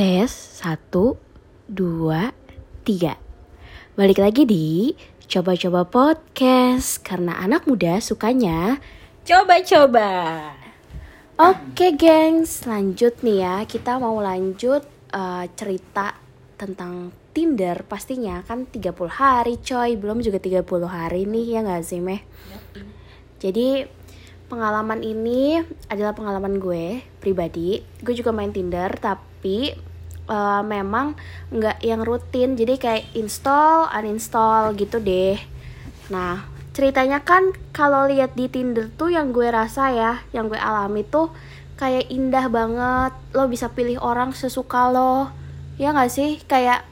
Tes satu, dua, tiga. Balik lagi di coba-coba podcast karena anak muda sukanya coba-coba. Oke, gengs, lanjut nih ya. Kita mau lanjut eh, cerita tentang Tinder pastinya kan 30 hari coy, belum juga 30 hari nih ya nggak sih Meh? Jadi pengalaman ini adalah pengalaman gue pribadi. Gue juga main Tinder tapi eh, memang nggak yang rutin. Jadi kayak install, uninstall gitu deh. Nah ceritanya kan kalau lihat di Tinder tuh yang gue rasa ya, yang gue alami tuh kayak indah banget. Lo bisa pilih orang sesuka lo. Ya nggak sih? Kayak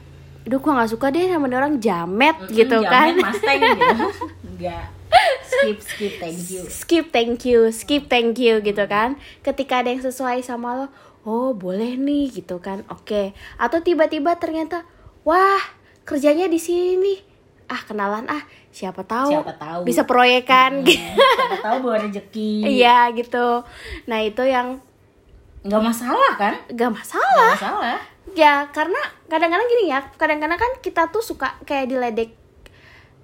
Duh gue gak suka deh sama orang jamet gitu kan Mustang gitu. Enggak. Skip skip thank you. skip thank you skip thank you gitu kan ketika ada yang sesuai sama lo oh boleh nih gitu kan oke atau tiba-tiba ternyata wah kerjanya di sini ah kenalan ah siapa tahu Siapa tahu. bisa proyekan Hmm, Siapa tahu bawa rezeki. iya gitu nah itu yang Enggak masalah kan? gak Enggak masalah masalah. ya karena kadang-kadang gini ya kadang-kadang kan kita tuh suka kayak diledek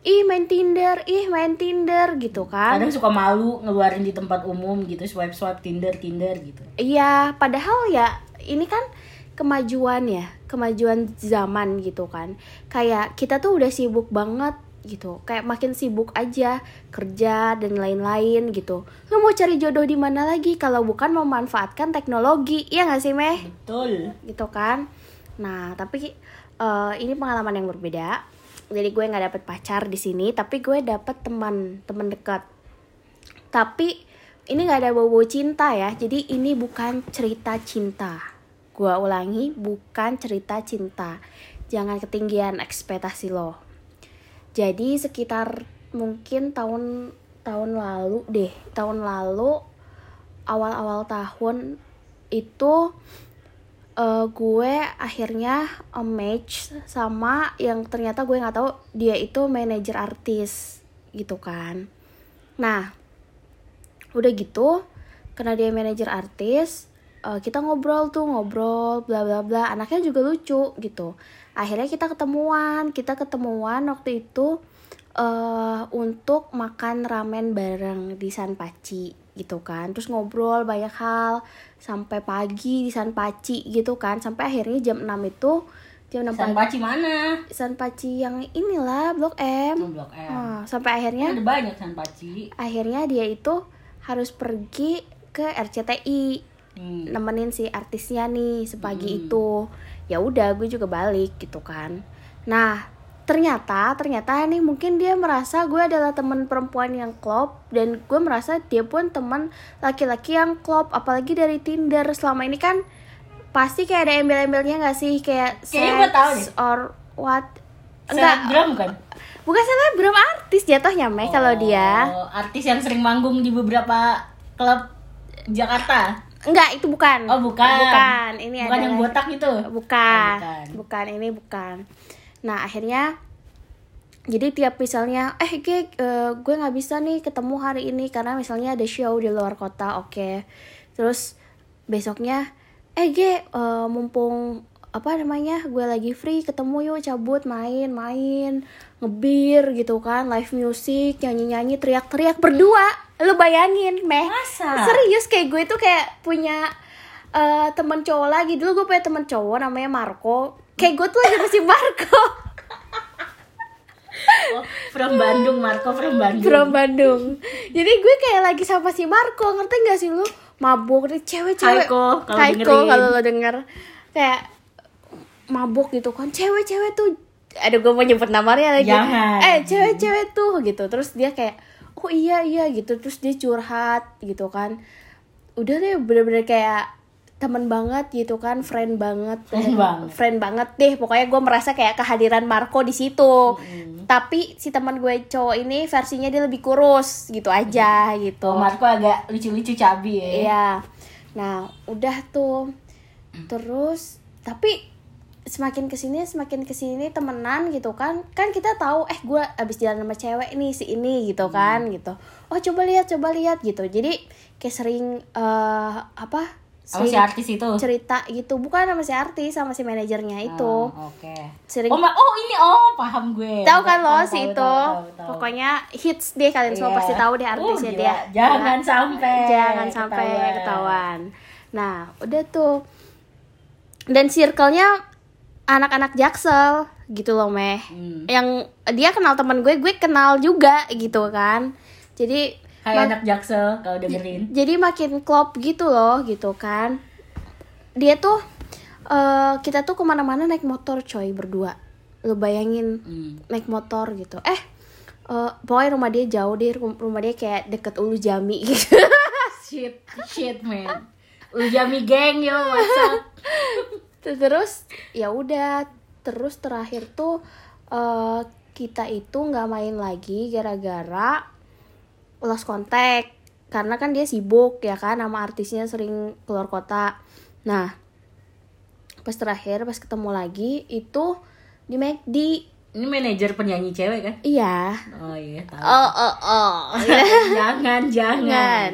ih main Tinder ih main Tinder gitu kan Kadang suka malu ngeluarin di tempat umum gitu, swipe swipe Tinder Tinder gitu. Iya, padahal ya ini kan kemajuan ya, kemajuan zaman gitu kan. Kayak kita tuh udah sibuk banget gitu, kayak makin sibuk aja kerja dan lain-lain gitu. Lu mau cari jodoh di mana lagi kalau bukan memanfaatkan teknologi, iya gak sih meh? Betul. Gitu kan. Nah tapi eh, ini pengalaman yang berbeda. Jadi gue nggak dapet pacar di sini, tapi gue dapet teman teman dekat. Tapi ini nggak ada bau-bau cinta ya. Jadi ini bukan cerita cinta. Gua ulangi, bukan cerita cinta. Jangan ketinggian ekspektasi lo. Jadi sekitar mungkin tahun tahun lalu deh, tahun lalu awal-awal tahun itu eh, gue akhirnya eh, match sama yang ternyata gue nggak tahu dia itu manajer artis gitu kan. Nah, udah gitu karena dia manajer artis eh, kita ngobrol tuh ngobrol bla bla bla anaknya juga lucu gitu akhirnya kita ketemuan kita ketemuan waktu itu eh untuk makan ramen bareng di San Paci gitu kan terus ngobrol banyak hal sampai pagi di San Paci gitu kan sampai akhirnya jam 6 itu jam 6 San pagi Paci mana? San Paci yang inilah Blok M Oh, Blok M. Ah, sampai akhirnya Ada banyak San Paci. akhirnya dia itu harus pergi ke RCTI Hmm. nemenin si artisnya nih sepagi Hmm. itu ya udah gue juga balik gitu kan nah ternyata ternyata nih mungkin dia merasa gue adalah teman perempuan yang klop dan gue merasa dia pun teman laki-laki yang klop apalagi dari Tinder selama ini kan pasti kayak ada embel-embelnya nggak sih kayak Kayaknya gue tahu sex or what enggak Selebgram kan? bukan selebgram artis jatuhnya meh kalau dia Oh, artis yang sering manggung di beberapa klub Jakarta. Enggak, itu bukan. Oh, bukan. Bukan. Ini Bukan adalah- yang botak itu. Bukan. Oh, bukan. bukan. ini bukan. Nah, akhirnya jadi tiap misalnya eh Ge, eh, gue nggak bisa nih ketemu hari ini karena misalnya ada show di luar kota, oke. Terus besoknya eh Ge, eh, mumpung apa namanya gue lagi free ketemu yuk cabut main main ngebir gitu kan live music nyanyi nyanyi teriak teriak berdua lu bayangin meh Masa? serius kayak gue tuh kayak punya eh teman cowok lagi dulu gue punya teman cowok namanya Marco kayak gue tuh lagi sama si Marco. Oh, from Bandung, Marco from Bandung. from Bandung. Jadi gue kayak lagi sama si Marco ngerti gak sih lu? Mabuk nih cewek-cewek. Dengerin. kalau lo denger. Kayak mabuk gitu kan. Cewek-cewek tuh ada gue mau nyebut namanya lagi. Jangan. eh cewek-cewek tuh gitu. Terus dia kayak oh iya iya gitu. Terus dia curhat gitu kan. Udah deh bener-bener kayak temen banget gitu kan friend banget Friend banget. friend banget deh pokoknya gue merasa kayak kehadiran Marco di situ Mm. tapi si teman gue cowok ini versinya dia lebih kurus gitu aja gitu Oh, Marco agak lucu-lucu cabi ya. Iya. Nah, udah tuh. Terus tapi semakin ke sini semakin ke sini temenan gitu kan kan kita tahu eh gue abis jalan sama cewek nih si ini gitu kan gitu oh coba lihat coba lihat gitu jadi kayak sering eh apa Sama si artis itu. cerita gitu bukan sama si artis sama si manajernya itu Oh, Oke. sering Oh, oh ini oh paham gue. tahu kan lo si itu tahu, tahu, tahu. pokoknya hits deh kalian semua Iya. pasti tahu deh Uh, artisnya gila. dia Jangan Gila. sampai jangan sampai ketahuan. ketahuan nah udah tuh dan circle-nya anak-anak jaksel gitu loh meh Hmm. yang dia kenal teman gue gue kenal juga gitu kan jadi Hai anak jaksel kalau dengerin. jadi makin klop gitu loh gitu kan dia tuh eh, kita tuh ke mana-mana naik motor coy berdua lo bayangin Hmm. naik motor gitu eh eh, pokoknya rumah dia jauh deh rum- rumah dia kayak deket ulu jami gitu Shit, shit man. Ujami geng yo, WhatsApp. terus ya udah terus terakhir tuh eh, kita itu nggak main lagi gara-gara lost contact. Karena kan dia sibuk ya kan sama artisnya sering keluar kota. Nah pas terakhir pas ketemu lagi itu di McD Ini manajer penyanyi cewek kan? iya. Oh iya, tahu. oh oh oh. Jangan, jangan. jangan.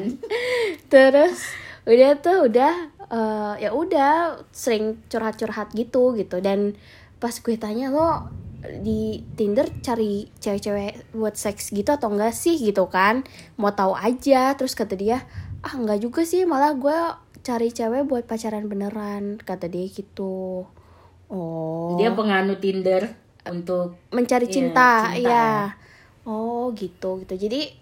Terus udah tuh udah eh, ya udah sering curhat-curhat gitu gitu. Dan pas gue tanya lo di Tinder cari cewek-cewek buat seks gitu atau enggak sih gitu kan mau tahu aja terus kata dia ah enggak juga sih malah gue cari cewek buat pacaran beneran kata dia gitu oh Dia penganut Tinder untuk mencari Iya, cinta, cinta. iya. Oh gitu gitu. Jadi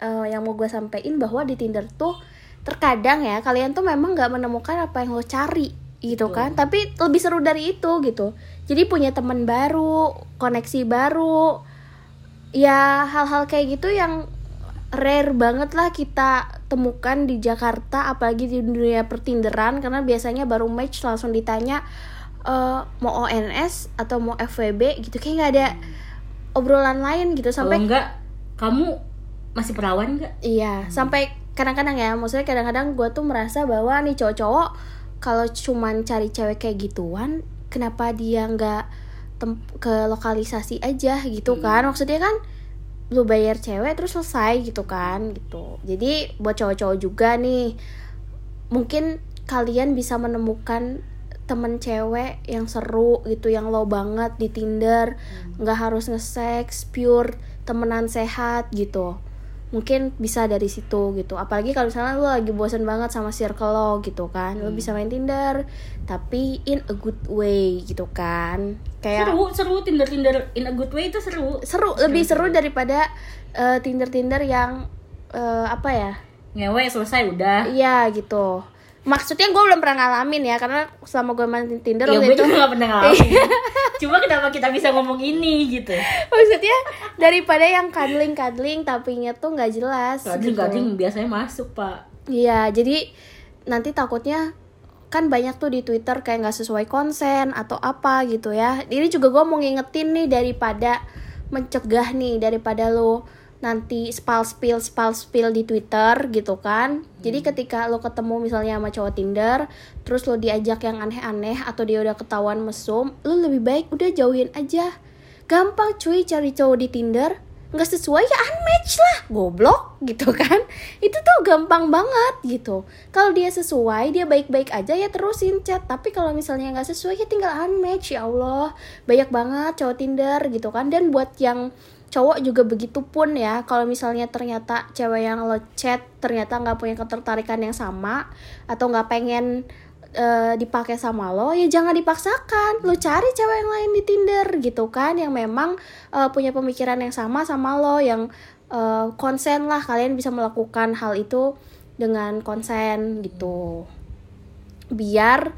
eh, yang mau gue sampein bahwa di Tinder tuh terkadang ya kalian tuh memang nggak menemukan apa yang lo cari gitu Betul. kan. Tapi lebih seru dari itu gitu. Jadi punya teman baru, koneksi baru, ya hal-hal kayak gitu yang rare banget lah kita temukan di Jakarta apalagi di dunia pertinderan karena biasanya baru match langsung ditanya eh, mau ONS atau mau FWB gitu. Kayak nggak ada obrolan lain gitu. Kalau sampai enggak kamu masih perawan enggak? iya sampai kadang-kadang ya maksudnya kadang-kadang gue tuh merasa bahwa nih cowok-cowok kalau cuman cari cewek kayak gituan kenapa dia nggak ke lokalisasi aja gitu kan. Maksudnya kan lu bayar cewek terus selesai gitu kan gitu. Jadi buat cowok-cowok juga nih mungkin kalian bisa menemukan temen cewek yang seru gitu yang low banget di Tinder nggak harus nge-sex pure temenan sehat gitu mungkin bisa dari situ gitu. Apalagi kalau misalnya lu lagi bosen banget sama circle lo gitu kan. Lu bisa main Tinder tapi in a good way gitu kan. Kayak Seru, seru. Tinder Tinder in a good way itu seru. seru lebih seru daripada eh, Tinder Tinder yang eh, apa ya? Ngewe selesai udah. iya gitu maksudnya gue belum pernah ngalamin ya karena selama gue main Tinder Ya waktu gue itu juga gak pernah ngalamin. Cuma kenapa kita bisa ngomong ini gitu? maksudnya daripada yang cuddling cuddling tapinya tuh nggak jelas Gading gitu. biasanya masuk pak. iya jadi nanti takutnya kan banyak tuh di Twitter kayak nggak sesuai konsen atau apa gitu ya ini juga gue mau ngingetin nih daripada mencegah nih daripada lo nanti spal spill spal spill di Twitter gitu kan. Jadi ketika lo ketemu misalnya sama cowok Tinder terus lo diajak yang aneh-aneh atau dia udah ketahuan mesum lo lebih baik udah jauhin aja. Gampang cuy cari cowok di Tinder nggak sesuai ya unmatch lah goblok gitu kan. Itu tuh gampang banget gitu. Kalau dia sesuai dia baik-baik aja ya terusin chat. Tapi kalau misalnya nggak sesuai ya tinggal unmatch ya Allah. Banyak banget cowok Tinder gitu kan. Dan buat yang cowok juga begitu pun ya. Kalau misalnya ternyata cewek yang lo chat ternyata nggak punya ketertarikan yang sama atau nggak pengen eh, dipakai sama lo ya jangan dipaksakan. Lo cari cewek yang lain di Tinder gitu kan yang memang eh, punya pemikiran yang sama sama lo yang eh, konsen lah kalian bisa melakukan hal itu dengan konsen gitu. Biar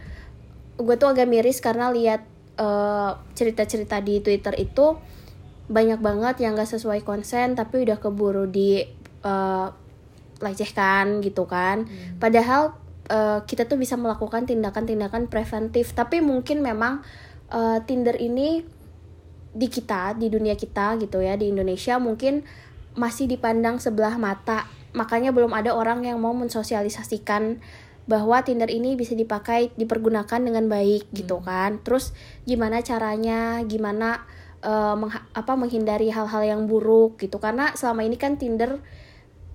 gue tuh agak miris karena lihat eh, cerita-cerita di Twitter itu banyak banget yang gak sesuai konsen tapi udah keburu di eh, lecehkan gitu kan. Padahal eh, kita tuh bisa melakukan tindakan-tindakan preventif. Tapi mungkin memang eh, Tinder ini di kita di dunia kita gitu ya di Indonesia mungkin masih dipandang sebelah mata. Makanya belum ada orang yang mau mensosialisasikan bahwa Tinder ini bisa dipakai dipergunakan dengan baik gitu kan. Terus gimana caranya gimana eh, mengha- apa menghindari hal-hal yang buruk gitu. Karena selama ini kan Tinder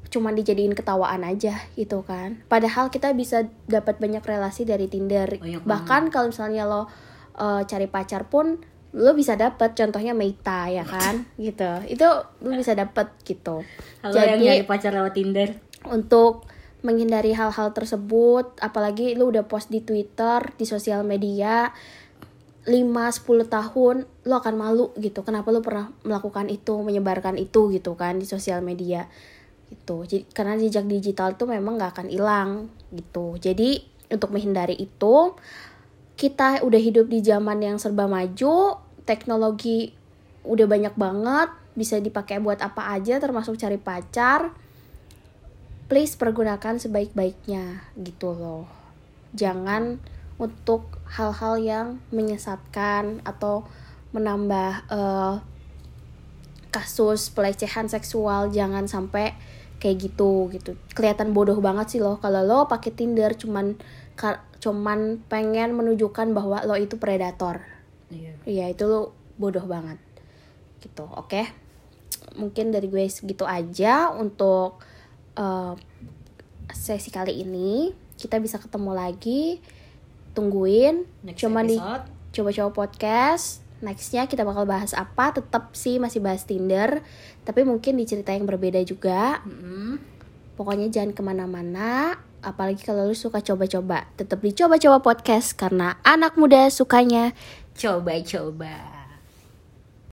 cuma dijadiin ketawaan aja gitu kan. Padahal kita bisa dapat banyak relasi dari Tinder. Banyak bahkan kalau misalnya lo eh, cari pacar pun lo bisa dapet contohnya Meita ya kan? Gitu. Itu lo bisa dapet gitu. Halo yang jadi nyari pacar lewat Tinder. untuk menghindari hal-hal tersebut apalagi lu udah post di Twitter di sosial media 5-10 tahun lu akan malu gitu. Kenapa lu pernah melakukan itu menyebarkan itu gitu kan di sosial media gitu. Jadi karena jejak digital tuh memang nggak akan hilang gitu. Jadi untuk menghindari itu kita udah hidup di zaman yang serba maju teknologi udah banyak banget bisa dipakai buat apa aja termasuk cari pacar please pergunakan sebaik-baiknya gitu loh. Jangan untuk hal-hal yang menyesatkan atau menambah eh, kasus pelecehan seksual jangan sampai kayak gitu gitu. Kelihatan bodoh banget sih loh kalau lo pakai Tinder cuman cuman pengen menunjukkan bahwa lo itu predator. Iya. Iya itu lo bodoh banget gitu oke mungkin dari gue segitu aja untuk eh, sesi kali ini kita bisa ketemu lagi tungguin Next cuma di episode. coba-coba podcast. Nextnya kita bakal bahas apa? Tetap sih masih bahas Tinder. Tapi mungkin di cerita yang berbeda juga. Mm-mm. pokoknya jangan ke mana-mana. Apalagi kalau lu suka coba-coba. Tetap dicoba-coba podcast karena anak muda sukanya. Coba-coba.